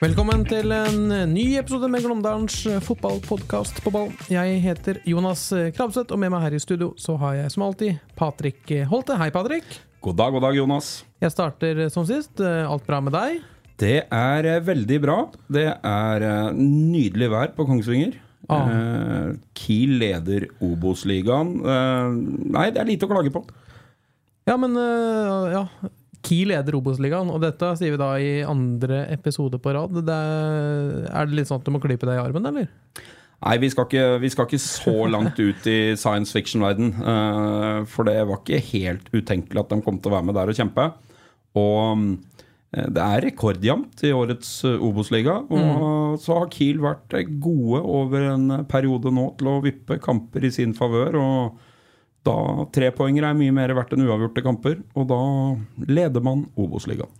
Velkommen til en ny episode med Glåmdalens fotballpodkast på ball. Jeg heter Jonas Krabseth, og med meg her i studio så har jeg som alltid Patrik Holte. Hei, Patrik. God dag, god dag, Jonas. Jeg starter som sist. Alt bra med deg? Det er eh, veldig bra. Det er eh, nydelig vær på Kongsvinger. Ah. Eh, Kiel leder Obos-ligaen. Eh, nei, det er lite å klage på. Ja, men ja. Kiel leder Obos-ligaen, og dette sier vi da i andre episode på rad. Det er, er det litt sånn at du må klype deg i armen, eller? Nei, vi skal ikke, vi skal ikke så langt ut i science fiction-verden. eh, for det var ikke helt utenkelig at de kom til å være med der og kjempe. Og eh, det er rekordjevnt i årets eh, Obos-liga. Og så har Kiel vært gode over en periode nå til å vippe kamper i sin favør. Og da trepoengere er mye mer verdt enn uavgjorte kamper. Og da leder man Obos-ligaen.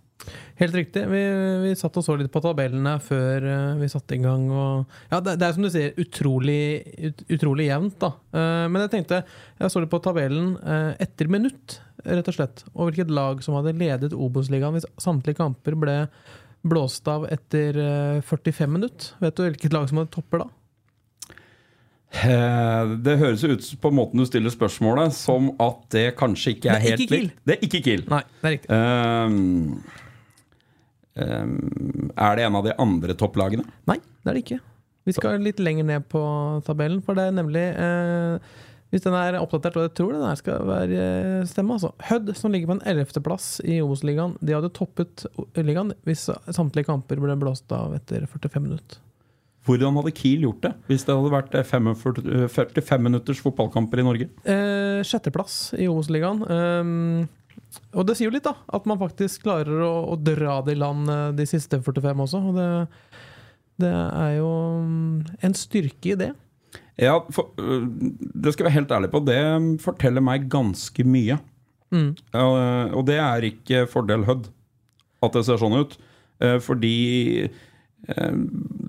Helt riktig. Vi, vi satt og så litt på tabellene før øh, vi satte i gang. Og, ja, det, det er som du sier, utrolig, ut, utrolig jevnt, da. Uh, men jeg tenkte, jeg så litt på tabellen uh, etter minutt, rett og slett. Og hvilket lag som hadde ledet Obos-ligaen hvis samtlige kamper ble blåst av etter uh, 45 minutt. Vet du hvilket lag som hadde topper da? Eh, Det høres ut på måten du stiller spørsmålet, som at det kanskje ikke er helt likt. Det er ikke Kiel. Nei, det er riktig. Um, um, er det en av de andre topplagene? Nei, det er det ikke. Vi skal litt lenger ned på tabellen, for det er nemlig eh, Hvis den er oppdatert, og jeg tror den her skal være eh, stemme, altså. Hødd, som ligger på en 11.-plass i Obos-ligaen, de hadde toppet ligaen hvis samtlige kamper ble blåst av etter 45 minutter. Hvordan hadde Kiel gjort det hvis det hadde vært 45, 45 minutters fotballkamper i Norge? Eh, sjetteplass i Obos-ligaen. Eh, og det sier jo litt, da. At man faktisk klarer å, å dra det i land eh, de siste 45 også. Og det, det er jo mm, en styrke i det. Ja, for, Det skal jeg være helt ærlig på. Det forteller meg ganske mye. Mm. Eh, og det er ikke fordel Hødd at det ser sånn ut. Eh, fordi eh,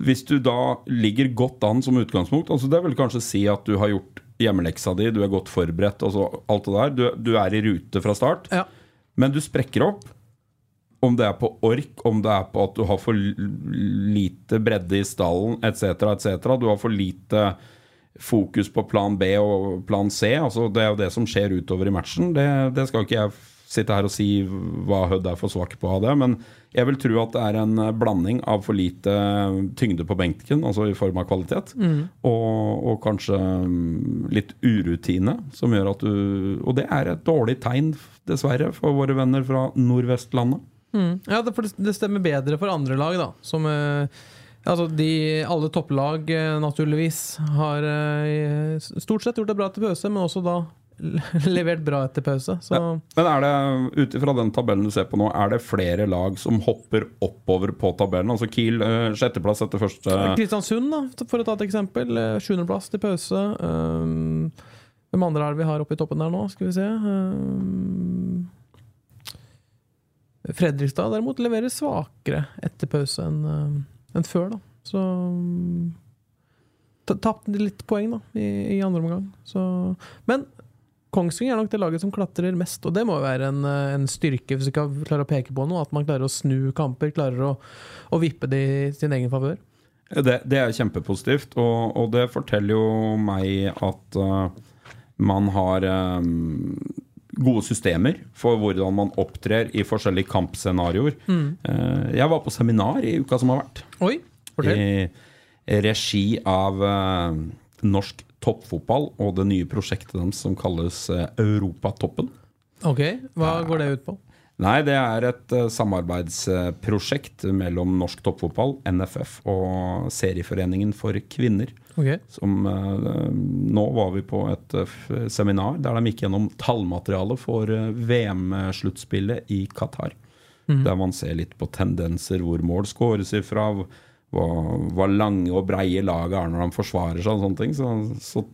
hvis du da ligger godt an som utgangspunkt altså Det vil kanskje si at du har gjort hjemmeleksa di, du er godt forberedt, altså alt det der. Du, du er i rute fra start. Ja. Men du sprekker opp. Om det er på ork, om det er på at du har for lite bredde i stallen etc., etc. Du har for lite fokus på plan B og plan C. altså Det er jo det som skjer utover i matchen. Det, det skal ikke jeg sitte her og si hva Hødd er for svak på av det, men jeg vil tro at det er en blanding av for lite tyngde på benken, altså i form av kvalitet, og, og kanskje mm, litt urutine, som gjør at du Og det er et dårlig tegn, dessverre, for våre venner fra Nordvestlandet. Mm. Ja, det, for det- det stemmer bedre for andre lag, da. Som eh, Altså, de, alle topplag, eh, naturligvis, har eh, stort sett gjort det bra til pause, men også da levert bra etter pause. Så Men er det, ut ifra den tabellen du ser på nå, er det flere lag som hopper oppover på tabellen? Altså Kiel eh, sjetteplass etter første Kristiansund, da, for å ta et eksempel. eh, Sjuendeplass til pause. Um, hvem andre er det vi har oppe i toppen der nå? Skal vi se. Fredrikstad derimot leverer svakere etter pause enn enn før, da. Så um, Tapte litt poeng da i, i andre omgang. Så, men Kongsvinger er nok det laget som klatrer mest, og det må jo være en, eh, en styrke hvis vi kan klare å peke på noe. At man klarer å snu kamper, klarer å, å vippe det i sin egen favør. Det, det er kjempepositivt, og, og det forteller jo meg at uh, man har um, gode systemer for hvordan man opptrer i forskjellige kampscenarioer. Eh, jeg var på seminar i uka som har vært. Oi, fortell. i regi av uh, norsk toppfotball og det nye prosjektet deres som kalles eh, Europatoppen. Ok, hva går det ut på? Nei, det er et eh, samarbeidsprosjekt mellom norsk toppfotball, NFF, og Serieforeningen for kvinner. Okay. Som, eh, nå var vi på et seminar der de gikk gjennom tallmaterialet for VM-sluttspillet i Qatar. Der man ser litt på tendenser, hvor mål skåres ifra, hva lange og breie laget er når de forsvarer seg og sånne ting. Så, så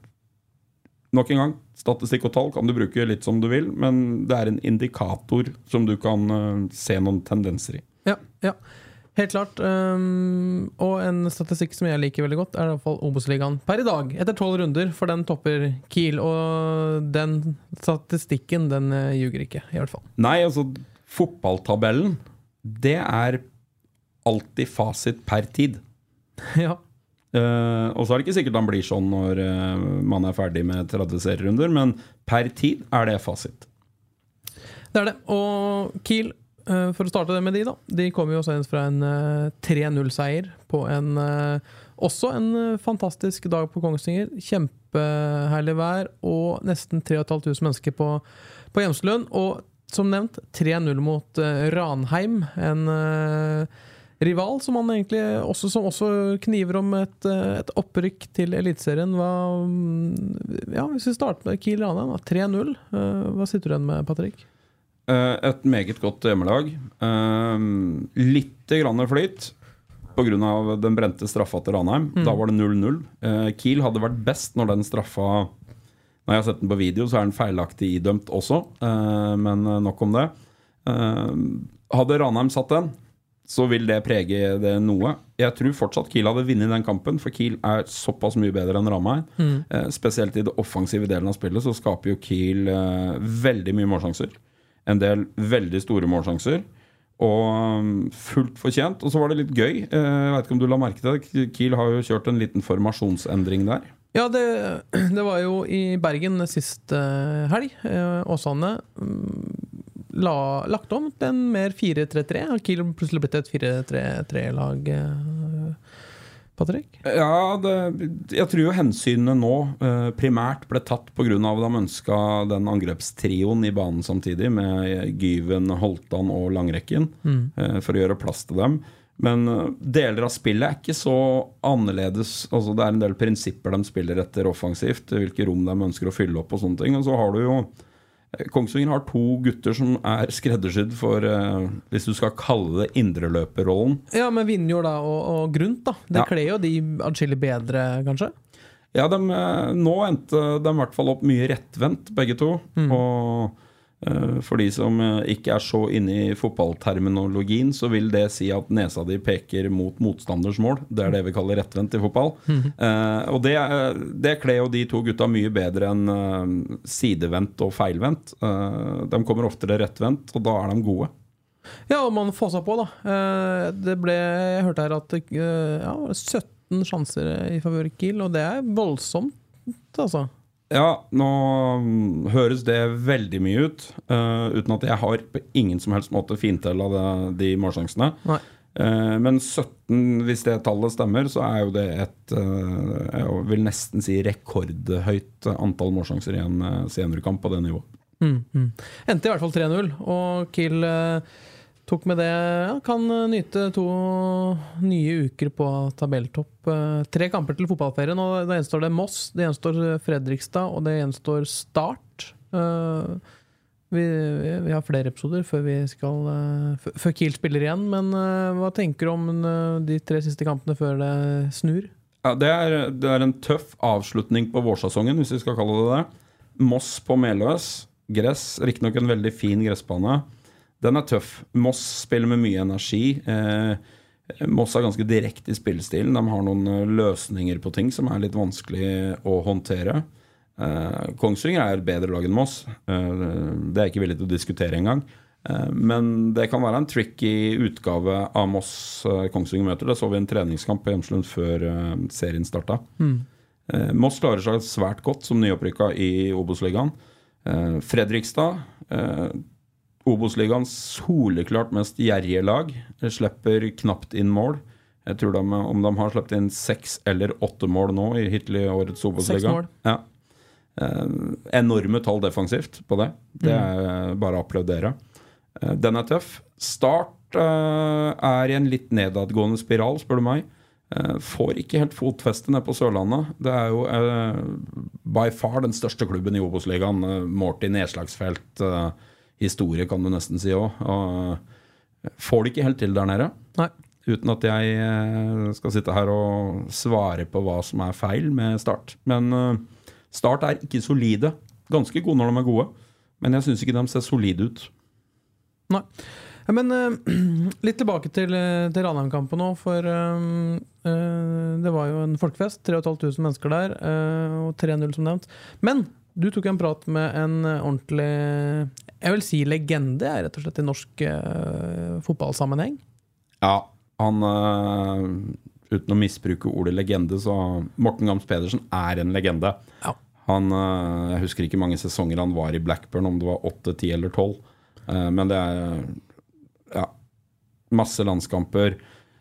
nok en gang, statistikk og tall kan du bruke litt som du vil, men det er en indikator som du kan uh, se noen tendenser i. Ja, ja. Helt klart. Um, og en statistikk som jeg liker veldig godt, er i hvert fall Obos-ligaen per i dag. Etter tolv runder, for den topper Kiel. Og den statistikken, den eh, ljuger ikke, i hvert fall. Nei, altså, fotballtabellen, det er alltid fasit per tid. ja. Uh, og så er det ikke sikkert han blir sånn når uh, man er ferdig med 30 serierunder, men per tid er det fasit. Det er det. Og Kiel, uh, for å starte det med de, da. De kommer jo senest fra en eh, 3-0-seier på en Også en fantastisk dag på Kongsvinger. Kjempeherlig vær og nesten 3500 mennesker på, på Hjemslund. Og som nevnt, 3-0 mot Ranheim. En eh, rival som man egentlig også, som også kniver om et, eh, et opprykk til Eliteserien. Mm, Ja, hvis vi starter med Kiel Ranheim, 3-0. Eh, Hva sitter du igjen med, Patrick? Eh, et meget godt hjemmelag. Litt grann flyt pga. den brente straffa til Ranheim. Da var det 0-0. Eh, Kiel hadde vært best når den straffa Når jeg har sett den på video, så er den feilaktig idømt også, men nok om det. Hadde Ranheim satt den, så vil det prege det noe. Jeg tror fortsatt Kiel hadde vunnet den kampen, for Kiel er såpass mye bedre enn Ranheim. Eh, spesielt i det offensive delen av spillet så skaper jo Kiel eh, veldig mye målsjanser. En del veldig store målsjanser. Og um, fullt fortjent. Og så var det litt gøy. Eh, Jeg vet ikke om du la merke til det. Kiel har jo kjørt en liten formasjonsendring der. Ja, det, det var jo i Bergen sist eh, helg. Eh, Åsane mm, la, lagt om til en mer 4-3-3. Har Kiel plutselig blitt et 4-3-3-lag, Patrick? Ja, det, jeg tror jo hensynene nå eh, primært ble tatt pga. at de ønska den angrepstrioen i banen samtidig, med Gyven, Holtan og Langrekken, eh, for å gjøre plass til dem. Men eh, deler av spillet er ikke så annerledes. Altså, det er en del prinsipper de spiller etter offensivt, hvilke rom de ønsker å fylle opp og sånne ting. Og så har du jo eh, Kongsvinger har to gutter som er skreddersydd for, eh, hvis du skal kalle det indreløperrollen. Ja, med Vinjord da, og, og Grunt, da. Det Ja. kler jo de atskillig bedre, kanskje? Ja, de, eh, nå endte de i hvert fall opp mye rettvendt, begge to. Og eh, for de som eh, ikke er så inne i fotballterminologien, så vil det si at nesa di peker mot motstanders mål. Det er det vi kaller rettvendt i fotball. Eh, og det, det kler jo de to gutta mye bedre enn eh, sidevendt og feilvendt. Eh, de kommer oftere rettvendt, og da er de gode. Ja, og man får seg på, da. Eh, Det ble Jeg hørte her at eh, ja, 17 sjanser i favør Kiel, og det er voldsomt, altså. Ja, nå mm, høres det veldig mye ut, Uh, uten at jeg har på ingen som helst måte fintella de målsjansene. Nei. Eh, men 17, hvis det tallet stemmer, så er jo det et uh, Jeg vil nesten si rekordhøyt antall målsjanser i en uh, seniorkamp på det nivået. Mm, mm. Endte i hvert fall 3-0, og Kiel eh, tok med det ja, Kan eh, nyte to nye uker på tabelltopp. Eh, tre kamper til fotballferien, og da gjenstår det Moss, det gjenstår Fredrikstad, og det gjenstår Start. Eh, vi, vi, har flere episoder før, vi skal, før Kiel spiller igjen, men hva tenker du om de tre siste kampene før det snur? Ja, det, er, det er en tøff avslutning på vårsesongen, hvis vi skal kalle det det. Moss på Meløs. Gress, riktignok en veldig fin gressbane. Den er tøff. Moss spiller med mye energi. Eh, Moss er ganske direkte i spillestilen. De har noen eh, løsninger på ting som er litt vanskelig å håndtere. Eh, Kongsvinger er et bedre lag enn Moss. Eh, det er jeg ikke villig til å diskutere engang. Eh, men det kan være en tricky utgave av Moss eh, Kongsvinger møter. Det så vi i en treningskamp på Hjemslund før serien starta. Mm. Moss klarer seg svært godt som nyopprykka i Obos-ligaen. Fredrikstad, Obos-ligaens soleklart mest gjerrige lag, slipper knapt inn mål. Jeg tror de, Om de har sluppet inn seks eller åtte mål nå i hittil i årets Obos-liga. Ja. Eh, enorme tall defensivt på det. Det er bare å applaudere. Eh, den er tøff. Start eh, er i en litt nedadgående spiral, spør du meg. Eh, får ikke helt fotfeste nede på Sørlandet. Det er jo eh, by far den største klubben i Obos-ligaen. Eh, målt i nedslagsfelt. Eh, historie, kan du nesten si òg. Får det ikke helt til der nede. Nei. Uten at jeg eh, skal sitte her og svare på hva som er feil med Start. Men eh, Start er ikke solide. Ganske gode når de er gode, men jeg syns ikke de ser solide ut. Nei. Men eh, litt tilbake til, eh, til Ranheim-kampen nå, for eh, uh, det var jo en folkefest. 3500 mennesker der, uh, og 3-0 som nevnt. Men du tok en prat med en eh, ordentlig Jeg vil si legende, rett og slett, i norsk uh, fotballsammenheng. Ja, han uh, Uten å misbruke ordet legende, så Morten Gams Pedersen er en legende. Ja. Han, uh, Jeg husker ikke mange sesonger han var i Blackburn, om det var åtte, ti eller tolv. Men det er ja, masse landskamper.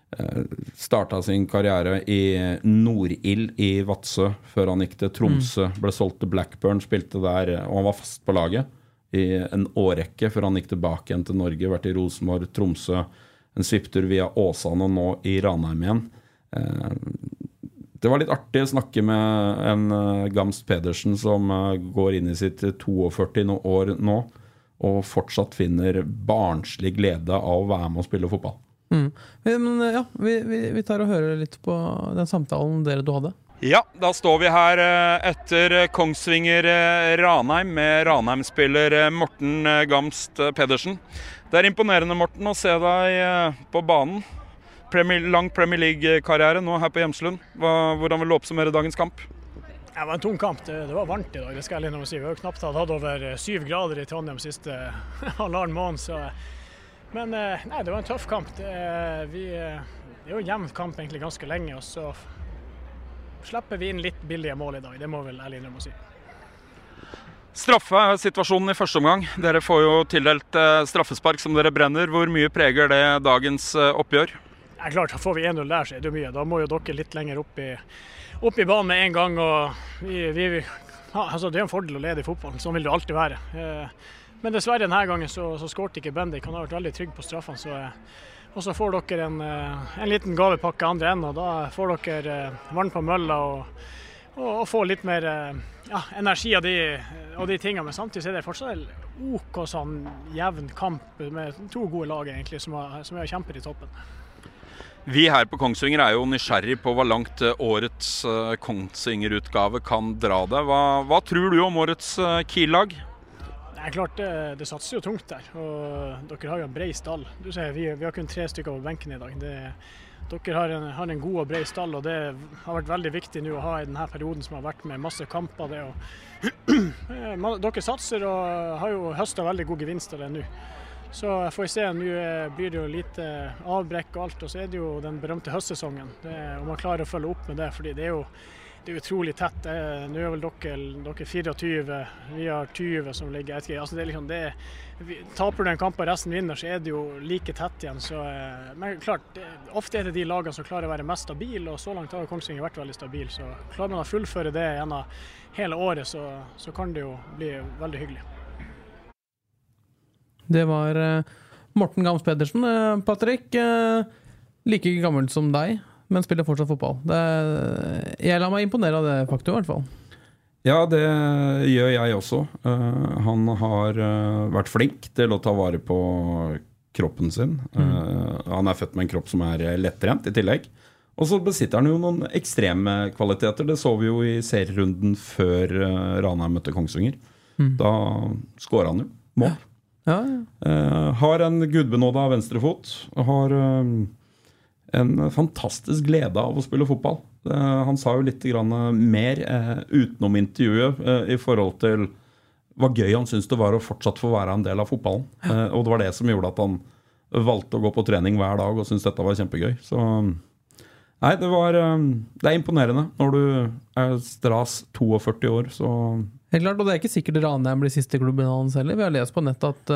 Uh, Starta sin karriere i Nordild i Vadsø før han gikk til Tromsø. Ble solgt til Blackburn, spilte der, og han var fast på laget i en årrekke før han gikk tilbake igjen til Norge. Vært i Rosenborg, Tromsø, en svipptur via Åsane og nå i Ranheim igjen. Eh, det var litt artig å snakke med en eh, Gamst Pedersen som eh, går inn i sitt 42. år nå, og fortsatt finner barnslig glede av å være med og spille fotball. Mm. Men eh, ja, vi, vi, vi tar og hører litt på den samtalen dere du hadde. Ja, da står vi her eh, etter Kongsvinger-Ranheim med Ranheim-spiller eh, Morten eh, Gamst eh, Pedersen. Det er imponerende, Morten, å se deg eh, på banen. Premier, lang Premier League-karriere nå her på Hjemslund. Hva, hvordan vil du oppsummere dagens kamp? Det var en tung kamp. Det, det var varmt i dag. det skal jeg innrømme å si. Vi har jo knapt hatt over eh, syv grader i Trondheim siste halvannen måned. Så. Men eh, nei, det var en tøff kamp. Det, vi, eh, det er jo en jevn kamp egentlig ganske lenge. Og så slipper vi inn litt billige mål i dag. Det må vel ærlig innrømme å si. Straffe er situasjonen i første omgang. Dere får jo tildelt eh, straffespark som dere brenner. Hvor mye preger det dagens eh, oppgjør? Er klart, Får vi 1-0 der, så er det jo mye. Da må jo dere litt lenger opp i, opp i banen med en gang. og vi, vi ja, altså Det er en fordel å lede i fotballen, sånn vil det alltid være. Eh, Men dessverre denne gangen så, så skåret ikke Bendik. Han har vært veldig trygg på straffene. så eh, og så får dere en, eh, en liten gavepakke andre enden, og da får dere eh, vann på mølla og, og, og får litt mer ja, energi av de, av de tingene. Men samtidig er det fortsatt en OK sånn jevn kamp med to gode lag egentlig som, har, som er kjemper i toppen. Vi her på Kongsvinger er jo nysgjerrig på hva langt årets Kongsvinger-utgave kan dra det. Hva, hva tror du om årets Kiel-lag? Er klart, det, det satser jo tungt der. Og dere har jo en bred stall. Du ser, vi, vi har kun tre stykker på benken i dag. Det, dere har en, har en god og bred stall, og det har vært veldig viktig nå å ha i denne perioden som har vært med masse kamper. Det, og, dere satser og har jo høsta veldig god gevinst av det nå. Så får vi se. Nå eh, blir det jo lite avbrekk og alt, og så er det jo den berømte høstsesongen. Det, om man klarer å følge opp med det, fordi det er jo det er utrolig tett. Nå er vel dere, dere 24, vi har 20 som ligger etter. Altså det er liksom det, vi, taper du en kamp og resten vinner, så er det jo like tett igjen. Så, eh, men klart, det, ofte er det de lagene som klarer å være mest stabile, og så langt har Kongsvinger vært veldig stabil. Så klarer man å fullføre det gjennom hele året, så, så kan det jo bli veldig hyggelig. Det var eh, Morten Gams Pedersen. Eh, Patrick, like gammel som deg, men spiller fortsatt fotball. Det, jeg lar meg imponere av det faktum, i hvert fall. Ja, det gjør jeg også. Uh, han har uh, vært flink til å ta vare på kroppen sin. Eh, han er født med en kropp som er lettrent i tillegg. Og så besitter han jo noen ekstreme kvaliteter. Det så vi jo i serierunden før uh, Ranheim møtte Kongsvinger. Da skåra han jo mål. Ja, ja. Eh, har en gudbenåda venstrefot. Har eh, en fantastisk glede av å spille fotball. Eh, han sa jo litt eh, mer eh, utenom intervjuet i forhold til hva gøy han syntes det var å fortsatt få være en del av fotballen. Og det var det som gjorde at han valgte å gå på trening hver dag og syntes dette var kjempegøy. Så Nei, det var Det er imponerende når du er stras 42 år, så Helt klart, og Det er ikke sikkert Ranheim blir siste klubben hans heller. Vi har lest på nettet at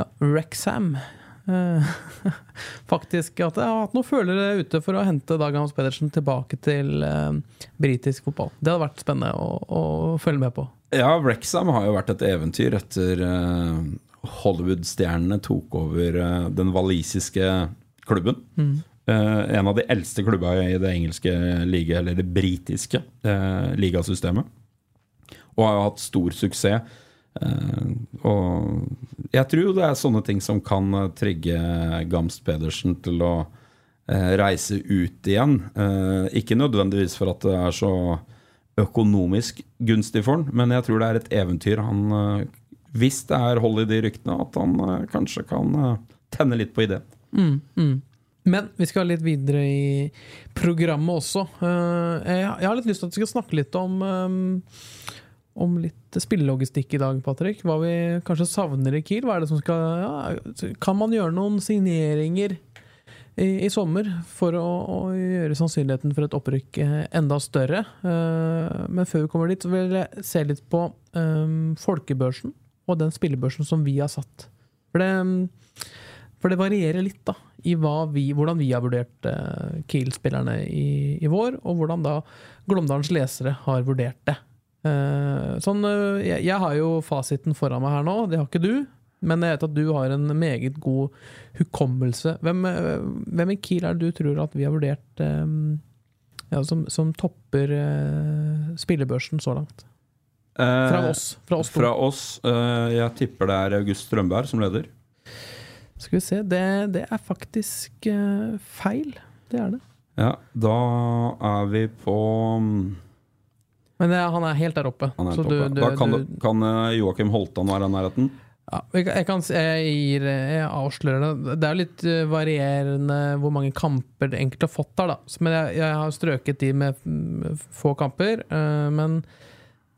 ja, Wrexham eh, faktisk at jeg har hatt noen følere ute for å hente Dag Hans Pedersen tilbake til uh, britisk fotball. Det hadde vært spennende å, å følge med på. Ja, Wrexham har jo vært et eventyr etter eh, Hollywood-stjernene tok over eh, den walisiske klubben. Eh, en av de eldste klubba i det engelske liga, eller det britiske eh, ligasystemet. Og har jo hatt stor suksess. Eh, og jeg tror det er sånne ting som kan eh, trigge Gamst Pedersen til å eh, reise ut igjen. Ikke nødvendigvis for at det er så økonomisk gunstig for han, men jeg tror det er et eventyr han Hvis det er hold i de ryktene, at han kanskje kan tenne litt på ideen. Mm, mm. Men vi skal litt videre i programmet også. Jeg har litt lyst til at vi skal snakke litt om eh, om litt spillelogistikk i dag, Patrick. Hva vi kanskje savner i Kiel. Hva er det som skal ja, Kan man gjøre noen signeringer i, i sommer for å, å gjøre sannsynligheten for et opprykk eh, enda større? Uh, men før vi kommer dit, så vil jeg se litt på um, folkebørsen og den spillebørsen som vi har satt. For det, for det varierer litt da, i vi, hvordan vi har vurdert uh, Kiel-spillerne i, i vår, og hvordan da Glåmdalens lesere har vurdert det. Eh, sånn, eh, jeg, jeg har jo fasiten foran meg her nå, det har ikke du. Men jeg vet at du har en meget god hukommelse. Hvem, eh, hvem i Kiel er det du tror at vi har vurdert ja, som, som topper spillebørsen så langt? Fra oss. Fra oss. Fra oss jeg tipper det er August Strømberg som leder. Skal vi se, det, det er faktisk feil. Det er det. Ja, da er vi på mm, Men det, han er helt der oppe. Han er så oppe. du- du- Da kan, du- kan eh, Joakim Holtan være i nærheten. Ja, jeg, kan- jeg, gir, jeg avslører det. Det er litt eh, varierende hvor mange kamper det enkelte har fått der, da. Så- Men jeg, jeg har strøket de med få kamper. eh, Men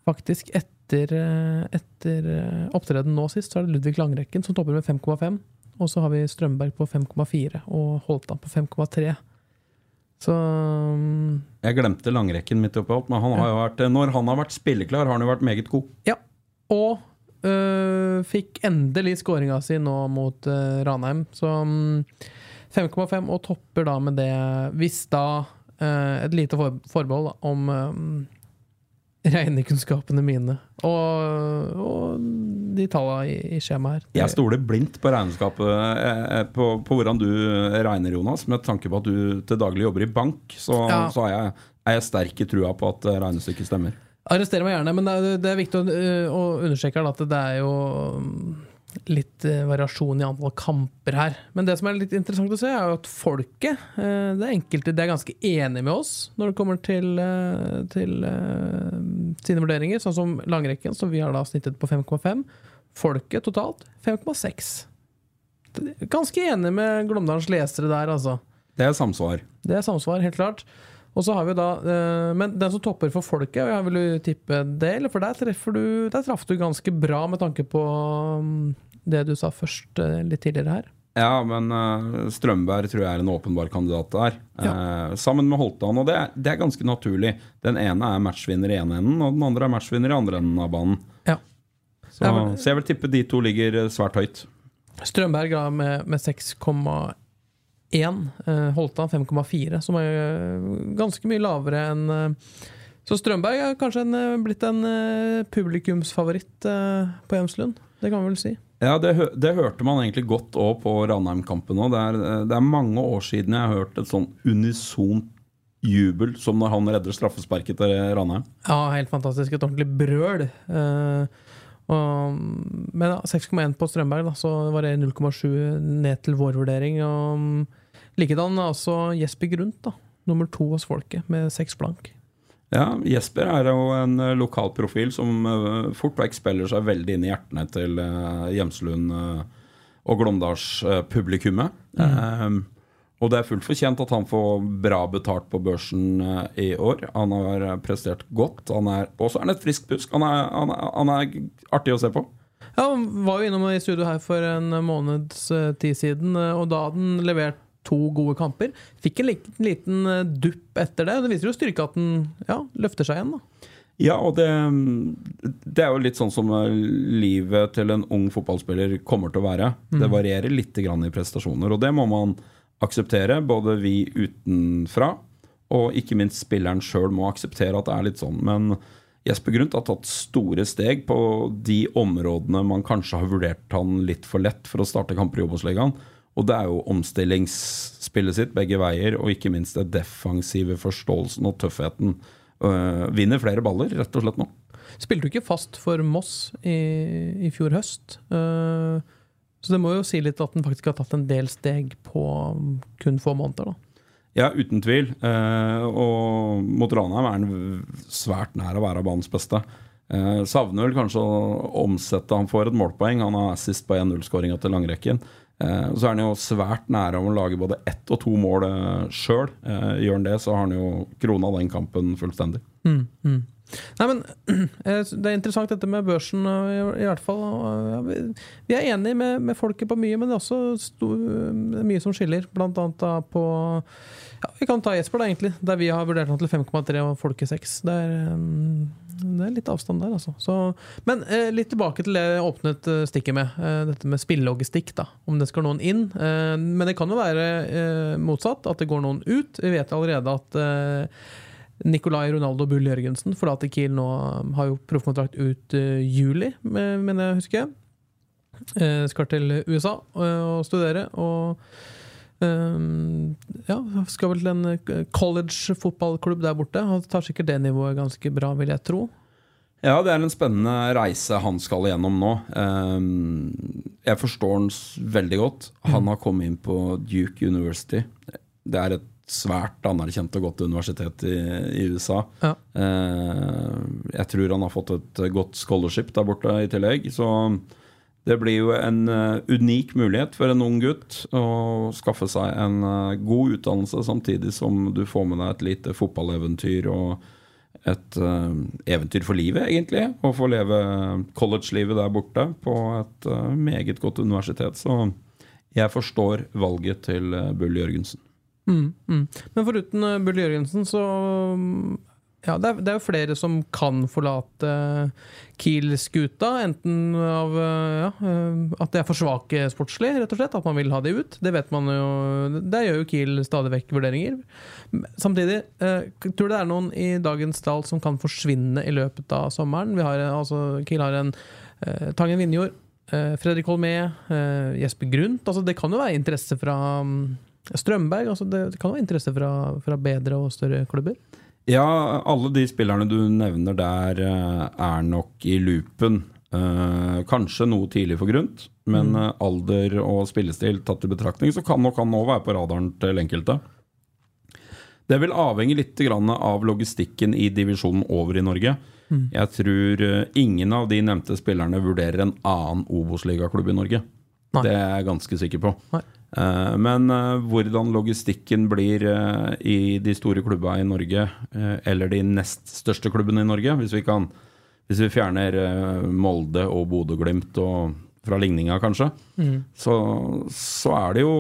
faktisk etter, eh, etter eh, opptreden nå sist, så er det Ludvig Langrekken som topper med 5,5. Og så har vi Strømberg på 5,4 og Holtan på 5,3. Så um, Jeg glemte langrekken midt oppi alt, men han har jo vært, eh, når han har vært spilleklar, har han jo vært meget god. Ja. Og øh, fikk endelig skåringa si nå mot øh, Ranheim. Så um, 5,5 og topper da med det Hvis da øh, Et lite forbehold da, om øh, regnekunnskapene mine. Og, og de tallene i, i skjemaet her. Jeg stoler blindt på regnskapet, eh, på, på hvordan du regner, Jonas. Med tanke på at du til daglig jobber i bank, så, Ja. så er, jeg, er jeg sterk i trua på at regnestykket stemmer. Arrester meg gjerne, men det er, det er viktig å, å understreke at det er jo litt øh, variasjon i antall kamper her. Men det som er litt interessant å se, er jo at folket, øh, det er enkelte, det er ganske enige med oss når det kommer til, øh, til sine vurderinger, sånn som langrekken, som vi har da snittet på 5,5. Folket totalt 5,6. Ganske enig med Glåmdalens lesere der, altså. Det er samsvar. Det er samsvar, helt klart. Og så har vi da eh, Men den som topper for folket, jeg vil jo tippe det, eller for der treffer du Der traff du ganske bra med tanke på mm, det du sa først eh, litt tidligere her. Ja, men eh, Strømberg tror jeg er en åpenbar kandidat der. Eh, sammen med Holtan. Og det, er- det er ganske naturlig. Den ene er matchvinner i ene enden, og den andre er matchvinner i andre enden av banen. Ja. Så, Ja, men- så jeg vil tippe de to ligger svært høyt. Strømberg da med, med 6,1. Eh, Holtan 5,4, som er eh, ganske mye lavere enn eh, Så Strømberg er kanskje en, eh, blitt en publikumsfavoritt på Hjemslund. Det kan vi vel si. Ja, det, det hørte man egentlig godt òg på Ranheim-kampen. òg. Det, det er mange år siden jeg har hørt et sånn unisont jubel som når han redder straffesparket til Ranheim. Ja, helt fantastisk. Et ordentlig brøl. Eh, og, men 6,1 på Strømberg, da, så var det 0,7 ned til vår vurdering. Og likedan altså Jesper Grundt, da, nummer to hos folket, med seks blank. Ja, Jesper er jo en lokalprofil lokal profil som eh, fort vekk spiller seg veldig inn i hjertene til Gjemslund eh, og Glåmdalspublikummet. Mm. og det er fullt fortjent at han får bra betalt på børsen eh, i år. Han har eh, prestert godt. Han er, og så er han et friskt busk. Han er, han, er, han er artig å se på. Ja, han var jo innom i studio her for en måneds eh, tid siden, eh, og da hadde han levert to gode kamper. Fikk en liten, liten eh, dupp etter det. Det viser jo styrke at den ja, løfter seg igjen, da. Ja, og det, det er jo litt sånn som eh, livet til en ung fotballspiller kommer til å være. Det Mm. varierer litt grann i prestasjoner, og det må man akseptere. Både vi utenfra og ikke minst spilleren sjøl må akseptere at det er litt sånn. Men Jesper Grundt har tatt store steg på de områdene man kanskje har vurdert han litt for lett for å starte kamper i Obos-ligaen. Og det er jo omstillingsspillet sitt begge veier, og ikke minst det defensive forståelsen og tøffheten. Øh, vinner flere baller, rett og slett nå. Spilte du ikke fast for Moss i, i fjor høst? Uh, så det må jo si litt at den faktisk har tatt en del steg på kun få måneder, da. Ja, uten tvil. Uh, og mot Ranheim er han svært nær å være banens beste. Savner vel kanskje å omsette Han får et målpoeng. Han har assist på 1-0-skåringa til langrekken. Eh, så er han jo svært nære om å lage både ett og to mål eh, sjøl. Eh, gjør han det, så har han jo krona den kampen fullstendig. Mm, mm. Nei, men Det er interessant dette med børsen, i, i hvert fall. vi, er enige med, med folket på mye, men det er også sto, er mye som skiller. Blant annet da på ja, Vi kan ta Jesper, da, egentlig. Der vi har vurdert han til 5,3 og folket 6. Det er, um, det er litt avstand der, altså. Så, men eh, litt tilbake til det jeg åpnet eh, stikket med. Eh, dette med spillelogistikk. da, Om det skal noen inn. Eh, men det kan jo være eh, motsatt, at det går noen ut. Vi vet allerede at eh, Nicolai Ronaldo Bull Jørgensen forlater Kiel nå, har jo proffkontrakt ut juli, mener jeg husker. Uh, skal til USA og studere. Og ja, skal vel til en college fotballklubb der borte. Han tar sikkert det nivået ganske bra, vil jeg tro. Ja, det er en spennende reise han skal igjennom nå. Jeg forstår han veldig godt. Han har kommet inn på Duke University. Det er et svært anerkjent og godt universitet i, i USA. Ja. Eh, jeg tror han har fått et godt scholarship der borte i tillegg. Så det blir jo en uh, unik mulighet for en ung gutt å skaffe seg en uh, god utdannelse samtidig som du får med deg et lite fotballeventyr og et uh, eventyr for livet, egentlig. Å få leve college-livet der borte på et meget godt universitet. Så jeg forstår valget til Bull Jørgensen. Mm, mm. Men foruten uh, Bull Jørgensen, så um, ja, det er, det er, jo flere som kan forlate Kiel-skuta. Enten av ja, at de er for svake sportslig, rett og slett. At man vil ha de ut. Det vet man jo Der gjør jo Kiel stadig vekk vurderinger. Samtidig, tror du det er noen i dagens dal som kan forsvinne i løpet av sommeren? Vi har, altså, Kiel har en Tangen Vinjord, Fredrik Holmé, Jesper Grundt. Altså, det kan jo være interesse fra um, Strømberg, altså det, kan kan være interesse fra, fra, bedre og større klubber? Ja, alle de spillerne du nevner der, eh, er nok i loopen. Eh, kanskje noe tidlig for grunt, men mm. Eh, alder og spillestil tatt i betraktning, så kan nok han nå være på radaren til enkelte. Det vil avhenge litt av logistikken i divisjonen over i Norge. Mm. Jeg tror ingen av de nevnte spillerne vurderer en annen Obos-ligaklubb i Norge. Nei. Det er jeg ganske sikker på. Nei. Eh, men eh, hvordan logistikken blir eh, i de store klubbene i Norge, eller de nest største klubbene i Norge, hvis vi, kan, hvis vi fjerner Molde og Bodø-Glimt fra ligninga, kanskje, mm. så, så, er det jo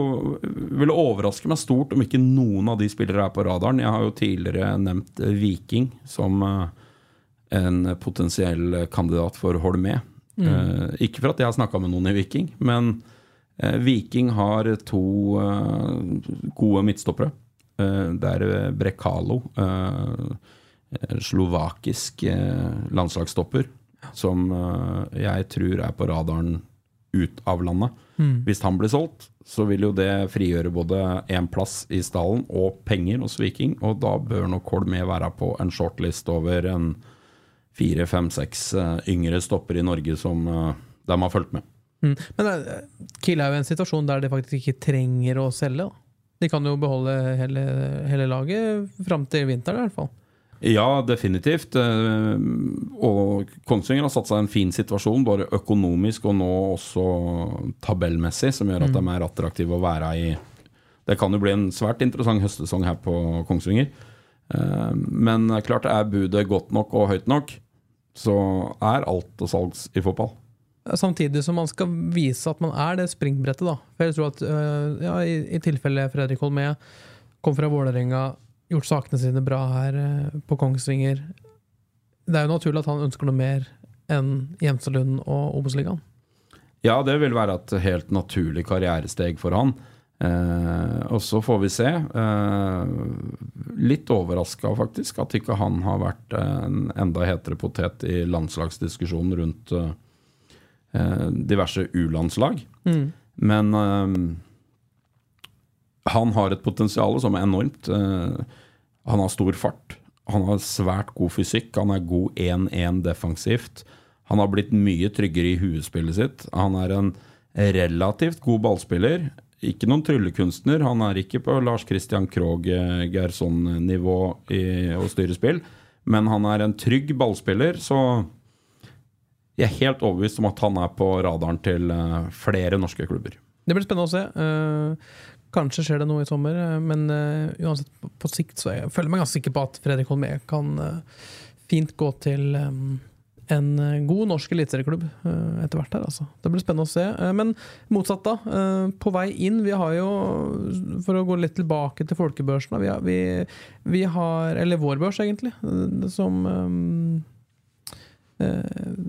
Ville overraske meg stort om ikke noen av de spillere er på radaren. Jeg har jo tidligere nevnt Viking som en potensiell kandidat for Holmé. Mm. ikke for at jeg har snakka med noen i Viking, men Viking har to eh, gode midtstoppere. Eh, det er Brekalo, slovakisk landslagsstopper, som jeg tror er på radaren ut av landet. Mm. Hvis han blir solgt, så vil jo det frigjøre både én plass i stallen og penger hos Viking, og da bør nok Holmé være på en shortlist over en fire, fem, seks yngre stopper i Norge som de har fulgt med. Mm. Men eh, Kiel er jo en situasjon der de faktisk ikke trenger å selge. Da. De kan jo beholde hele, hele laget fram til vinteren, i hvert fall. Ja, definitivt. Eh, og Kongsvinger har satt seg i en fin situasjon, både økonomisk og nå også tabellmessig, som gjør at mm. de er attraktive å være i. Det kan jo bli en svært interessant høstsesong her på Kongsvinger. Eh, men klart er budet godt nok og høyt nok, så er alt til salgs i fotball. Samtidig som man skal vise at man er det springbrettet. da. For jeg tror at øh, ja, i, i tilfelle Fredrik Holmé kom fra Vålerenga, gjort sakene sine bra her øh, på Kongsvinger Det er jo naturlig at han ønsker noe mer enn Gjemselund og Obos-ligaen. Ja, det vil være et helt naturlig karrieresteg for han. Eh, og så får vi se. Eh, litt overraska faktisk at ikke han har vært en enda hetere potet i landslagsdiskusjonen rundt Eh, diverse U-landslag. Mm. Men eh, Han har et potensial som er enormt. Eh, Han har stor fart. Han har svært god fysikk. Han er god 1-1 defensivt. Han har blitt mye tryggere i huespillet sitt. Han er en relativt god ballspiller. Ikke noen tryllekunstner. Han er ikke på Lars Christian Krogh eh, å styre spill, men han er en trygg ballspiller, så jeg er helt overbevist om at han er på radaren til eh, flere norske klubber. Det blir spennende å se. Eh, kanskje skjer det noe i sommer, eh, men uansett, på, sikt så jeg føler jeg meg ganske sikker på at Fredrik Holmé kan fint gå til en god norsk eliteserieklubb etter hvert her, altså. Det blir spennende å se. Men motsatt, da. På vei inn, vi har jo, for å gå litt tilbake til folkebørsen, vi har, vi, vi har Eller vår børs, egentlig, som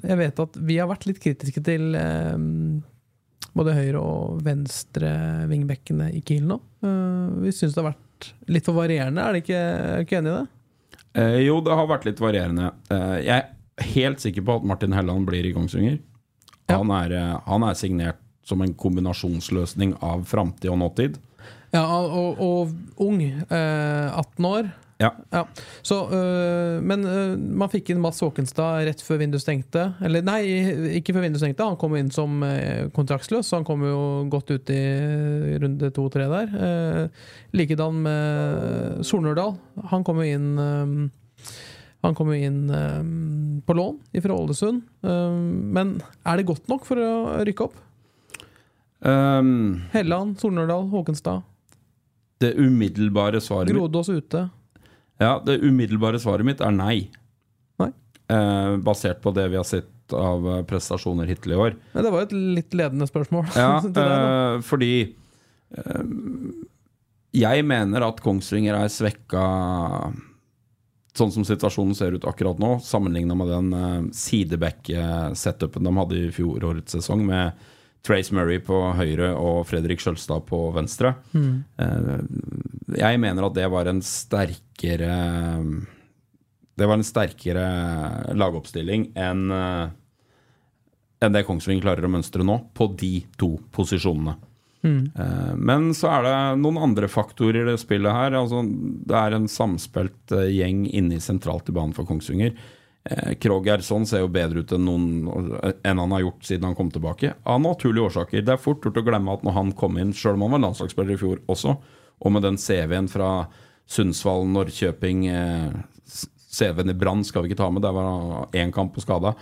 Jeg vet at vi har vært litt kritiske til eh, både høyre- og venstre vingbekkene i Kiel nå. Eh, Vi syns det har vært litt for varierende, er dere ikke, ikke enig i det? Eh, jo, det har vært litt varierende. Eh, jeg er helt sikker på at Martin Helland blir i Kongsvinger. Han, er, eh, han er signert som en kombinasjonsløsning av framtid og nåtid. Ja, og, og ung. Eh, 18 år. Ja. Så, øh, men øh, man fikk inn Mats Håkenstad rett før vinduet stengte. Eller nei, ikke før vinduet stengte. Han kom inn som eh, kontraktsløs, så han kom jo godt ut i runde to-tre der. Eh, Likedan med Solnørdal. Han kom jo inn øh, han kom jo inn eh, på lån fra Ålesund. Men er det godt nok for å rykke opp? Um, Helland, Solnørdal, Håkenstad. det umiddelbare svaret Grodås ute. Ja, det umiddelbare svaret mitt er nei. Nei. Eh, basert på det vi har sett av eh, prestasjoner hittil i år. Men det var et litt ledende spørsmål. Ja, eh, fordi eh, jeg mener at Kongsvinger er svekka sånn som situasjonen ser ut akkurat nå, sammenligna med den eh, sideback-setupen de hadde i fjorårets sesong, med Trace Murray på høyre og Fredrik Skjølstad på venstre. Mm. Jeg mener at det var en sterkere Det var en sterkere lagoppstilling enn eh, enn det Kongsvinger klarer å mønstre nå, på de to posisjonene. Mm. Men så er det noen andre faktorer i det spillet her. Altså, det er en samspilt gjeng inne i sentralt i banen for Kongsvinger. Eh, Krogh ser jo bedre ut enn, noen, enn han har gjort siden han kom tilbake. Av naturlige årsaker. Det er fort gjort å glemme at når han kom inn, sjøl om han var landslagsspiller i fjor også, og med den CV-en fra Sundsvall, Norrköping, eh, CV-en i Brann skal vi ikke ta med, der var én kamp på skada.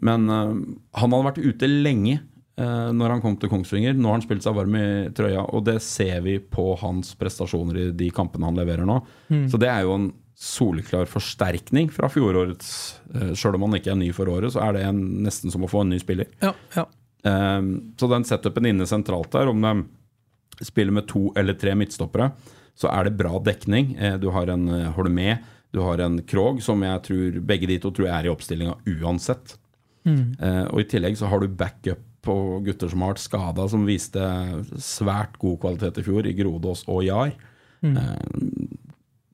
Men eh, han hadde vært ute lenge eh, når han kom til Kongsvinger. Nå har han spilt seg varm i trøya, og det ser vi på hans prestasjoner i de kampene han leverer nå. Mm. Så det er jo en soleklar forsterkning fra fjorårets. Uh, Sjøl om han ikke er ny for året, så er det en, nesten som å få en ny spiller. Ja, ja. Um, så den setupen inne sentralt der, om de spiller med to eller tre midtstoppere, så er det bra dekning. Eh, du har en eh, Holmé, du har en Krog, som jeg tror begge de to tror jeg er i oppstillinga uansett. Mm. Uh, og i tillegg så har du backup på gutter som har vært skada, som viste svært god kvalitet i fjor, i Grodås og Jar. Mm. Eh,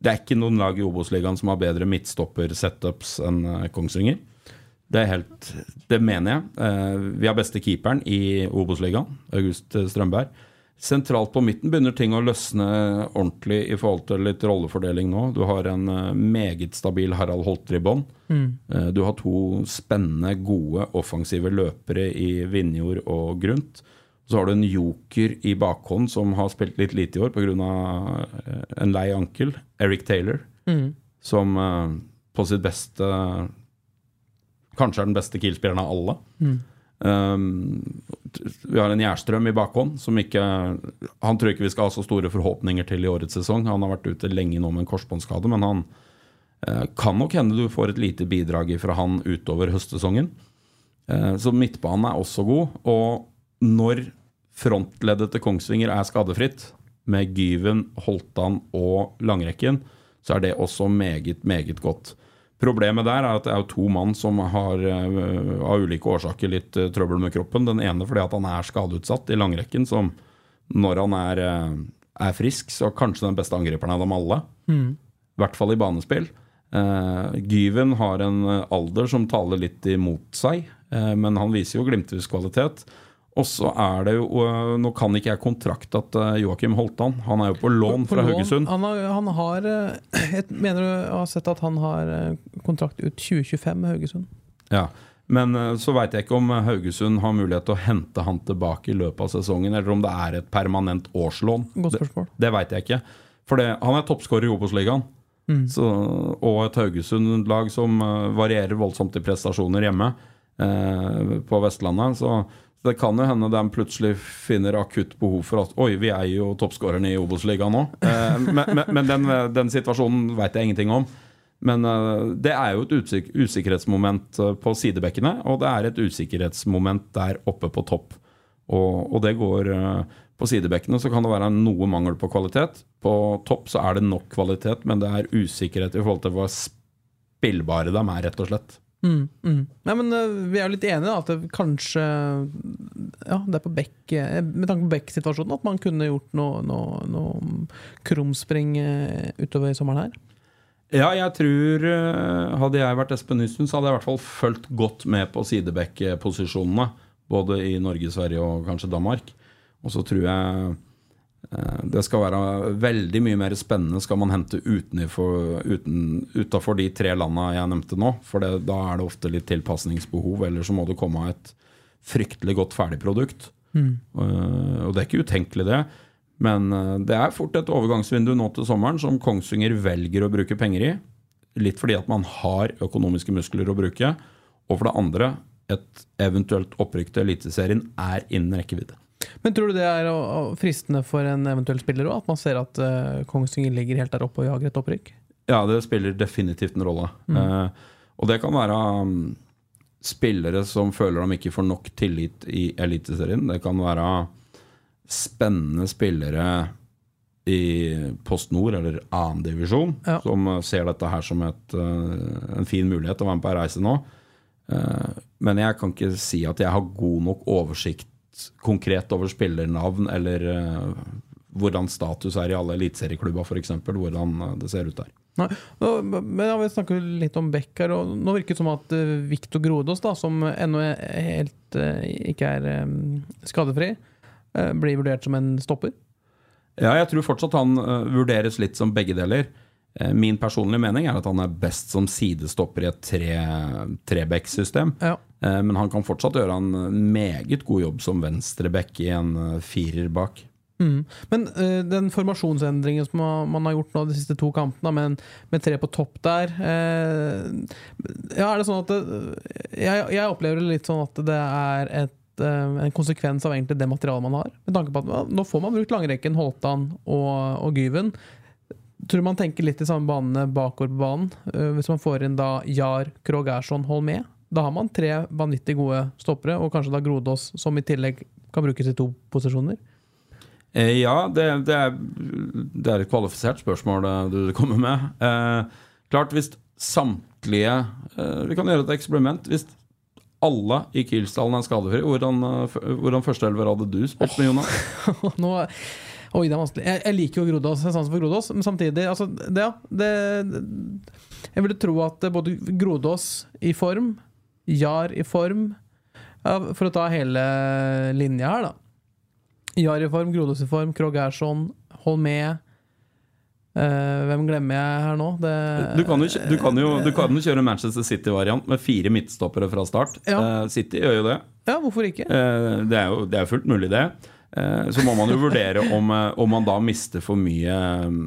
det er ikke noen lag i Obos-ligaen som har bedre midtstopper-setups enn eh, Kongsvinger. Det er helt, det mener jeg. Eh, vi har beste keeperen i Obos-ligaen, August Strømberg. Sentralt på midten begynner ting å løsne ordentlig i forhold til litt rollefordeling nå. Du har en eh, meget stabil Harald Holter i bånn. Mm. Eh, Du har to spennende, gode, offensive løpere i Vinjord og Grunt. Så har du en joker i bakhånd som har spilt litt lite i år pga. en lei ankel, Eric Taylor, Mm. som eh, på sitt beste Kanskje er den beste Kiel-spilleren av alle. Mm. Um, vi har en Gjerstrøm i bakhånd som ikke Han tror ikke vi skal ha så store forhåpninger til i årets sesong. Han har vært ute lenge nå med en korsbåndskade, men han uh, kan nok hende du får et lite bidrag fra han utover høstsesongen. Uh, så midtbanen er også god. Og når frontleddet til Kongsvinger er skadefritt, med Gyven, Holtan og Langrekken, så er det også meget, meget godt. Problemet der er at det er jo to mann som har eh, av ulike årsaker litt eh, trøbbel med kroppen. Den ene fordi at han er skadeutsatt i langrekken, som når han er, eh, er frisk, så kanskje den beste angriperen av dem alle. Mm. I hvert fall i banespill. Uh, Gyven har en alder som taler litt imot seg, uh, men han viser jo glimtvis kvalitet. Og så er det jo øh, Nå kan ikke jeg kontrakta til Joakim Holtan. Han er jo på lån På fra lån. Haugesund. Han har, han har eh, Jeg mener du har sett at han har eh, kontrakt ut 2025 med Haugesund. Ja. Men så veit jeg ikke om Haugesund har mulighet til å hente han tilbake i løpet av sesongen, eller om det er et permanent årslån. Godt Det, spørsmål. det veit jeg ikke. For det, han er toppskårer i Obos-ligaen. Mm. Og et Haugesund-lag som varierer voldsomt i prestasjoner hjemme eh, på Vestlandet. Så det kan jo hende de plutselig finner akutt behov for at Oi, vi er jo toppskårerne i Obos-ligaen nå. Eh, men men, men den, den situasjonen veit jeg ingenting om. Men eh, det er jo et usik usikkerhetsmoment eh, på sidebekkene, og det er et usikkerhetsmoment der oppe på topp. Og, og det går eh, På sidebekkene så kan det være noe mangel på kvalitet. På topp så er det nok kvalitet, men det er usikkerhet i forhold til hvor spillbare de er, rett og slett. Mm, mm. Nei, men uh, Vi er jo litt enige da, at det kanskje Ja, det er på Beck eh, Med tanke på Beck-situasjonen at man kunne gjort noe, noe, noe krumspring eh, utover sommeren her. Ja, jeg tror Hadde jeg vært Espen Nystuen, så hadde jeg i hvert fall fulgt godt med på sidebekkposisjonene. Både i Norge, Sverige og kanskje Danmark. Og så tror jeg det skal være veldig mye mer spennende skal man hente utenfor, uten, utenfor de tre landa jeg nevnte nå. For det, da er det ofte litt tilpasningsbehov, eller så må det komme et fryktelig godt ferdigprodukt. Mm. Eh, og det er ikke utenkelig, det. Men eh, det er fort et overgangsvindu nå til sommeren som Kongsvinger velger å bruke penger i. Litt fordi at man har økonomiske muskler å bruke. Og for det andre, et eventuelt opprykk til Eliteserien er innen rekkevidde. Men tror du det er fristende for en eventuell spiller òg? At man ser at uh, Kongsvinger ligger helt der oppe og jager et opprykk? Ja, det spiller definitivt en rolle. Mm. Eh, og det kan være um, spillere som føler de ikke får nok tillit i Eliteserien. Det kan være spennende spillere i Post Nord eller annendivisjon Ja. som eh, ser dette her som et, uh, en fin mulighet til å være med på ei reise nå. Uh, men jeg kan ikke si at jeg har god nok oversikt konkret over spillernavn eller uh, hvordan status er i alle eliteserieklubber, f.eks. Hvordan eh, det ser ut der. Nei. Men ja, Vi snakker litt om Beck her, og nå virker det som at uh, Viktor Grodås, da, som ennå helt eh, ikke er eh, skadefri, eh, blir vurdert som en stopper. Ja, jeg tror fortsatt han eh, vurderes litt som begge deler. Eh, min personlige mening er at han er best som sidestopper i et tre- treback-system. Ja. Eh, men han kan fortsatt gjøre en meget god jobb som venstreback i en eh, firer bak. Mm. Men uh, den formasjonsendringen som man, har gjort nå de siste to kampene, med, med tre på topp der uh, Ja, er det sånn at det, jeg, jeg opplever det litt sånn at det er et, uh, en konsekvens av egentlig det materialet man har. Med tanke på at Nå får man brukt langrekken, Holtan og, og Gyven. Tror man tenker litt i samme banene bakover på banen. eh, hvis man får inn da Jar, Krogh Ersson, Holmé. Da har man tre vanvittig gode stoppere, og kanskje da Grodås, som i tillegg kan brukes i to posisjoner. Eh, ja, det, det, er, det er et kvalifisert spørsmål du kommer med. Eh, klart, hvis samtlige eh, Vi kan gjøre et eksperiment. Hvis alle i Kilsdalen er skadefri, hvordan, eh, hvordan førsteelver hadde du spilt med, Jonas? Nå, oi, det er vanskelig. Jeg, jeg liker jo Grodås, jeg har for Grodås, men samtidig altså, det, ja, det, Jeg ville tro at både Grodås i form, Jar i form ja, For å ta hele linja her, da. Jar i form, Grodås i form, Krog Ersson, Holmé eh, Hvem glemmer jeg her nå? Det, Du kan jo, du kan jo, du kan jo kjøre Manchester City-variant med fire midtstoppere fra start. Ja. Eh, City gjør jo det. Ja, hvorfor ikke? Eh, det, er jo, det er fullt mulig, det. Eh, så må man jo vurdere om, eh, om man da mister for mye mm,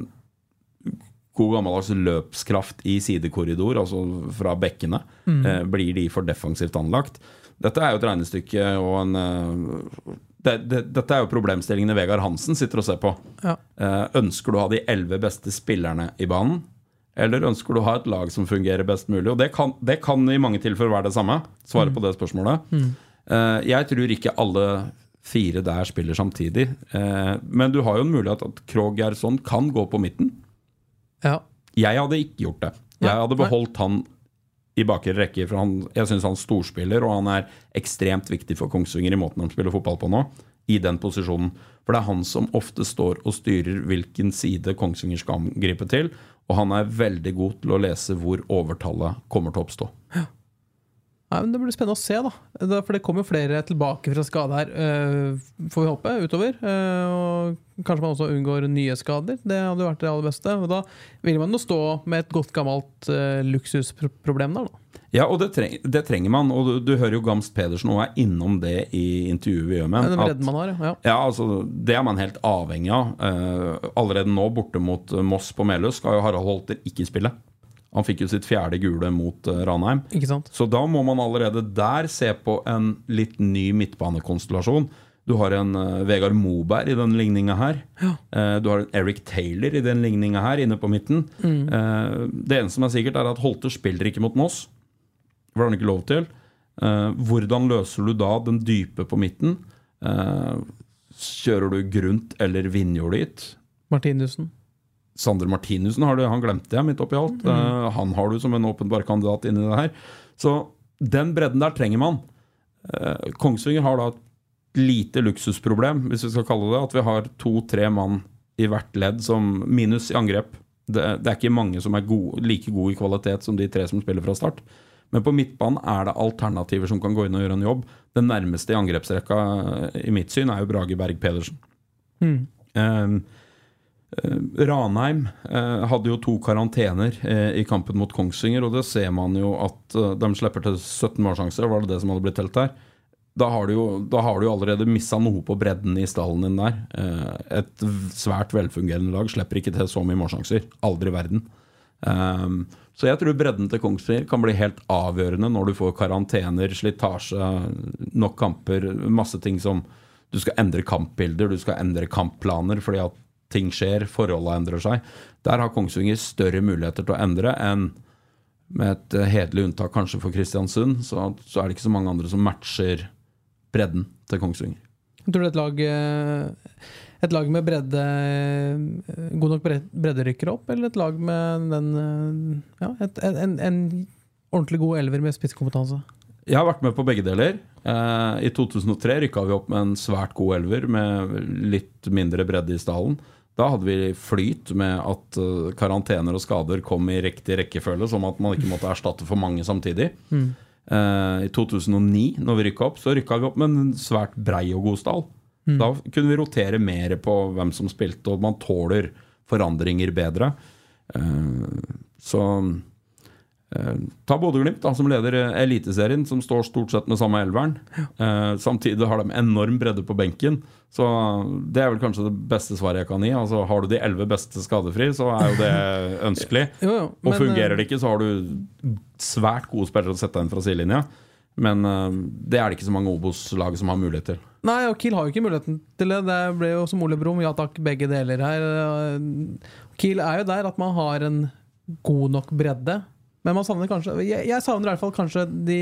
god gammeldags løpskraft i sidekorridor, altså fra bekkene. Mm. Eh, blir de for defensivt anlagt? Dette er jo et regnestykke og en det, det, Dette er jo problemstillingene Vegard Hansen sitter og ser på. Ja. Eh, ønsker du å ha de elleve beste spillerne i banen? Eller ønsker du å ha et lag som fungerer best mulig? Og det kan, det kan i mange tilfeller være det samme. Svare på det spørsmålet. Mm. Eh, jeg tror ikke alle fire der spiller samtidig. Eh, men du har jo en mulighet at Krogh Gerson kan gå på midten. Ja. Jeg hadde ikke gjort det. Jeg hadde beholdt han i bakre rekke, for han, jeg syns han storspiller, og han er ekstremt viktig for Kongsvinger i måten de spiller fotball på nå, i den posisjonen. For det er han som ofte står og styrer hvilken side Kongsvinger skal angripe til, og han er veldig god til å lese hvor overtallet kommer til å oppstå. Nei, men Det blir spennende å se, da. For det kommer flere tilbake fra skade her, øh, får vi håpe, utover. Øh, og kanskje man også unngår nye skader. Det hadde vært det aller beste. Og da vil man jo stå med et godt gammelt øh, luksusproblem der, da. Ja, og det, treng, det trenger man. Og du, du hører jo Gamst Pedersen og er innom det i intervjuet vi gjør med Den ham. bredden man har, ja. Ja, altså, Det er man helt avhengig av. Eh, allerede nå, borte mot eh, Moss på Melhus, skal jo Harald Holter ikke spille. Han fikk jo sitt fjerde gule mot uh, Ranheim. Så da må man allerede der se på en litt ny midtbanekonstellasjon. Du har en uh, Vegard Moberg i den ligninga her. Eh, du har en Eric Taylor i den ligninga her, inne på midten. Eh, det eneste som er sikkert, er at Holter spiller ikke mot Moss. Det har han ikke lov til. Hvordan løser du da den dype på midten? Kjører du Grunt eller Vinjord dit? Martinussen. Sander Martinussen har du, han glemte jeg midt oppi alt. Eh, han har du som en åpenbar kandidat inni det her. Så den bredden der trenger man. Uh, Kongsvinger har da et lite luksusproblem, hvis vi skal kalle det At vi har to-tre mann i hvert ledd som minus i angrep. Det, det er ikke mange som er gode, like gode i kvalitet som de tre som spiller fra start. Men på midtbanen er det alternativer som kan gå inn og gjøre en jobb. Den nærmeste i angrepsrekka eh, i mitt syn er jo Brage Berg Pedersen. Mm. Eh, Ranheim eh, hadde jo to karantener eh, i kampen mot Kongsvinger, og det ser man jo at eh, de slipper til 17 målsjanser, var det det som hadde blitt telt her? Da har du jo, har du jo allerede missa noe på bredden i stallen din der. Eh, et svært velfungerende lag slipper ikke til så mye målsjanser. Aldri i verden. Ehm, så jeg tror bredden til Kongsvinger kan bli helt avgjørende når du får karantener, slitasje, nok kamper, masse ting som Du skal endre kampbilder, du skal endre kampplaner fordi at ting skjer, forholdene endrer seg. Der har Kongsvinger større muligheter til å endre enn med et eh, hederlig unntak kanskje for Kristiansund, så, så er det ikke så mange andre som matcher bredden til Kongsvinger. Jeg tror du et lag eh, Et lag med bredde eh, God nok bredde, rykker opp, eller et lag med den Ja, et, en, en ordentlig god elver med spisskompetanse? Jeg har vært med på begge deler. I 2003 rykka vi opp med en svært god elver med litt mindre bredde i stallen. Da hadde vi flyt med at uh, karantener og skader kom i riktig rekkefølge, som at man ikke måtte erstatte for mange samtidig. Eh, I 2009, når vi rykka opp, så rykka vi opp med en svært brei og god stall. Da kunne vi rotere mer på hvem som spilte, og man tåler forandringer bedre. Uh, så ta Bodø-Glimt, som leder eh, Eliteserien, som står stort sett med samme elveren. Eh, samtidig har de enorm bredde på benken. Så det er vel kanskje det beste svaret jeg kan gi. Altså Har du de elleve beste skadefri, så er jo det ønskelig. Jo, jo, Og fungerer eh, det ikke, så har du svært gode spillere å sette inn fra sidelinja. Men eh, det er det ikke så mange Obos-lag som har mulighet til. Nei, og Kiel har jo ikke muligheten til det. Det ble jo som Ole Brumm, ja takk, begge deler her. Kiel er jo der at man har en god nok bredde. Men man savner kanskje Jeg, jeg savner i hvert fall kanskje de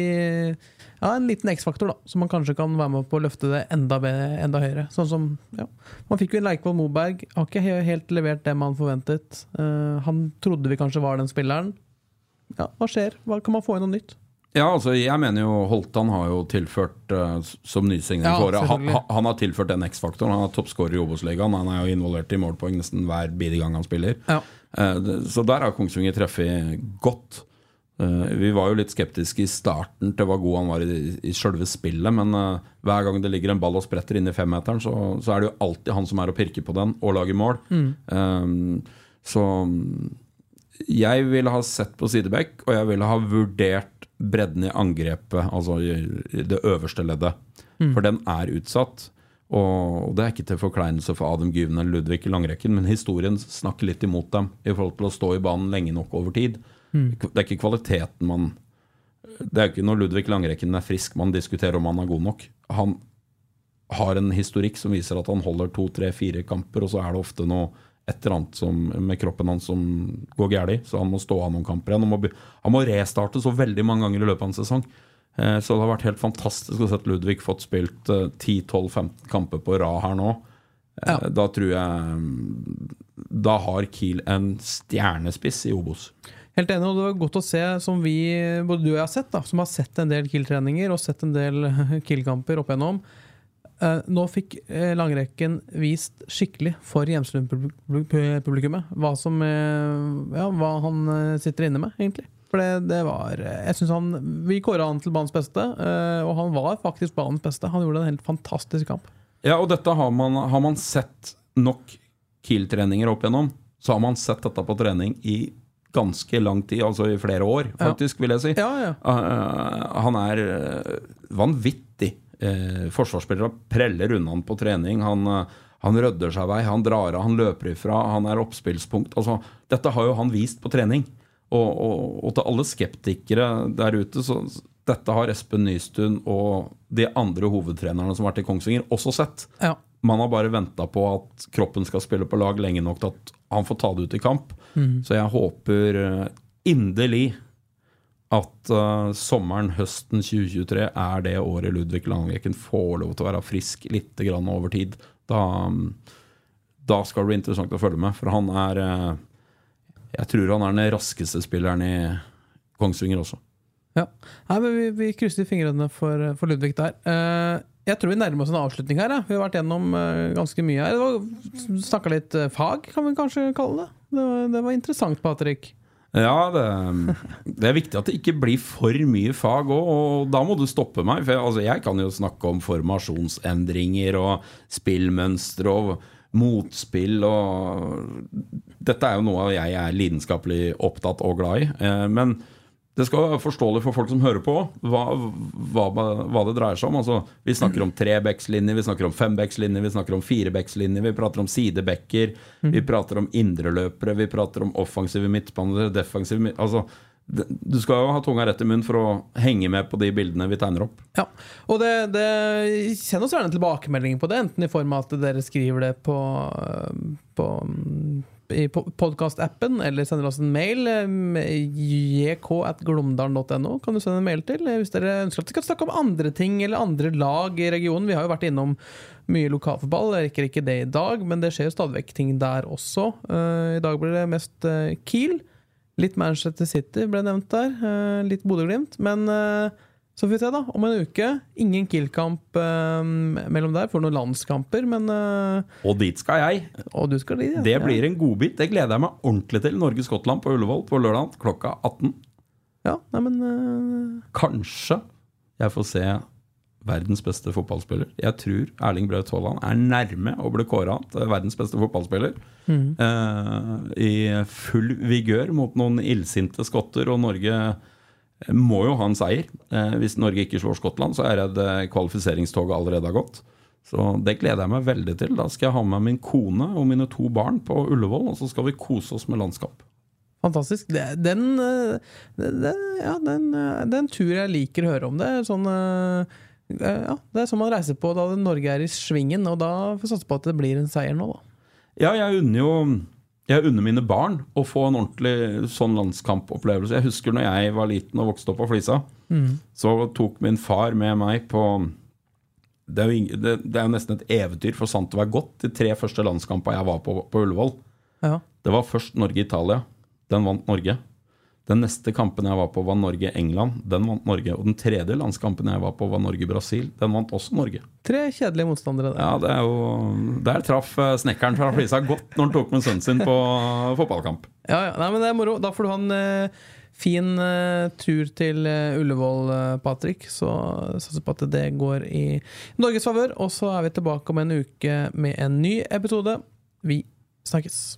Ja, en liten X-faktor, da. som man kanskje kan være med på å løfte det enda, bedre, enda høyere. Sånn som ja. Man fikk jo en Leikvoll Moberg. Har ikke helt levert det man forventet. Uh, han trodde vi kanskje var den spilleren. Ja, hva skjer? Hva Kan man få inn noe nytt? Ja, altså jeg mener jo Holtan har jo tilført uh, som nysigning Ja, for året. Han, han- har tilført den X-faktoren. Han er toppskårer i Obos-ligaen. Han er jo involvert i målpoeng nesten hver bidige gang han spiller. Ja. Uh, så der har Kongsvinger treffet godt. Eh, vi var jo litt skeptiske i starten til hvor god han var i, i sjølve spillet, men hver gang det ligger en ball og spretter inn i femmeteren, så, så er det jo alltid han som er og pirker på den og lager mål. Eh, så jeg ville ha sett på sidebekk, og jeg ville ha vurdert bredden i angrepet, altså i, det øverste leddet. For den er utsatt. Og det er ikke til forkleinelse for Adam Gyven eller Ludvig i langrekken, men historien snakker litt imot dem i forhold til å stå i banen lenge nok over tid. Det er ikke kvaliteten man Det er ikke når Ludvig Langrekken er frisk man diskuterer om han er god nok. Han har en historikk som viser at han holder to, tre, fire kamper, og så er det ofte noe et eller annet som, med kroppen hans som går galt, så han må stå av noen kamper igjen. Han må, han må restarte så veldig mange ganger i løpet av en sesong. Eh, så det har vært helt fantastisk å se Ludvig fått spilt eh, 10-12-15 kamper på rad her nå. Eh, Ja. Da tror jeg Da har Kiel en stjernespiss i Obos. Helt enig, og det var godt å se, som vi, både du og jeg har sett, da, som har sett en del Kiel-treninger og sett en del Kiel-kamper opp igjennom. Eh, nå fikk uh, langrekken vist skikkelig for Hjemslund-publikummet hva, som, eh, ja, hva han eh, sitter inne med, egentlig. For det, det var Jeg synes han Vi kåra han til banens beste, eh, og han var faktisk banens beste. Han gjorde en helt fantastisk kamp. Ja, og dette har man, har man sett nok Kiel-treninger opp igjennom, så har man sett dette på trening i ganske lang tid, altså i flere år, faktisk, vil jeg si. Ja, ja. Uh, han er uh, vanvittig uh, forsvarsspillere preller unna han på trening. Han, han rydder seg vei, han drar av, han løper ifra, han er oppspillspunkt. Altså, dette har jo han vist på trening. Og, og, og til alle skeptikere der ute, så dette har Espen Nystuen og de andre hovedtrenerne som har vært i Kongsvinger, også sett. Ja. Man har bare venta på at kroppen skal spille på lag lenge nok til at han får ta det ut i kamp. Mm. Så jeg håper eh, inderlig at uh, sommeren, høsten 2023 er det året Ludvig Langviken får lov til å være frisk litt over tid. Da, da skal det bli interessant å følge med, for han er uh, Jeg tror han er den raskeste spilleren i Kongsvinger også. Ja. Nei, men vi, vi krysser fingrene for, for Ludvig der. Uh, jeg tror vi nærmer oss en avslutning her. Ja. Vi har vært gjennom ganske mye her. Snakka litt fag, kan vi kanskje kalle det. Det var, det var interessant, Patrick. Ja, det, det, er viktig at det ikke blir for mye fag òg, og da må du stoppe meg. For jeg, altså, jeg kan jo snakke om formasjonsendringer og spillmønstre og motspill og Dette er jo noe jeg er lidenskapelig opptatt og glad i. Eh, men det skal være forståelig for folk som hører på, hva, hva, hva det dreier seg om. Altså, vi snakker om trebekslinjer, vi snakker om fembekslinjer, vi snakker om firebekslinjer, vi prater om sidebekker, mm. vi prater om indreløpere, vi prater om offensive midtbaner, defensive midt... Altså, du skal jo ha tunga rett i munnen for å henge med på de bildene vi tegner opp. Ja, og det, det Send oss gjerne tilbakemeldinger på det, enten i form av at dere skriver det på, på i podkastappen, eller sender oss en mail. jk.glomdalen.no kan du sende en mail til hvis dere ønsker at vi skal snakke om andre ting eller andre lag i regionen. Vi har jo vært innom mye lokalfotball. Jeg rekker ikke det i dag, men det skjer stadig vekk ting der også. I dag blir det mest Kiel. Litt Manchester City ble nevnt der. Litt Bodø-Glimt. Men så får vi se, da. Om en uke. Ingen killkamp uh, mellom der for noen landskamper, men uh, Og dit skal jeg. Og du skal dit, ja. Det blir en godbit. Det gleder jeg meg ordentlig til. Norge-Skottland på Ullevål på lørdag klokka 18. Ja, nei, men uh... Kanskje jeg får se verdens beste fotballspiller. Jeg tror Erling Braut Haaland er nærme å bli kåra til verdens beste fotballspiller. Mm. I full vigør mot noen illsinte skotter, og Norge må jo ha en seier. Eh, hvis Norge ikke slår Skottland, så er det kvalifiseringstoget allerede har gått. Så det gleder jeg meg veldig til. Da skal jeg ha med min kone og mine to barn på Ullevål, og så skal vi kose oss med landskap. Fantastisk. Den, det, ja, den, den tur jeg liker å høre om. Det sånn ja, det er sånn man reiser på da Norge er i svingen, og da får vi satse på at det blir en seier nå, da. Ja, jeg unner jo jeg unner mine barn å få en ordentlig sånn landskampopplevelse. Jeg husker når jeg var liten og vokste opp på Flisa, mm. så tok min far med meg på det er, jo, det, det er jo nesten et eventyr for sant å være godt, de tre første landskampene jeg var på på Ullevål. Ja. Det var først Norge-Italia. Den vant Norge. Den neste kampen jeg var på, var Norge-England. Den vant Norge. Og den tredje landskampen jeg var på, var Norge-Brasil. Den vant også Norge. Tre kjedelige motstandere der. Ja, det er jo Der traff snekkeren fra Flisa godt når han tok med sønnen sin på fotballkamp. Ja, ja. Nei, men det er moro. Da får du ha en uh, fin uh, tur til uh, Ullevål, Patrick. Så satser på at det går i Norges favør. Og så er vi tilbake om en uke med en ny episode. Vi snakkes.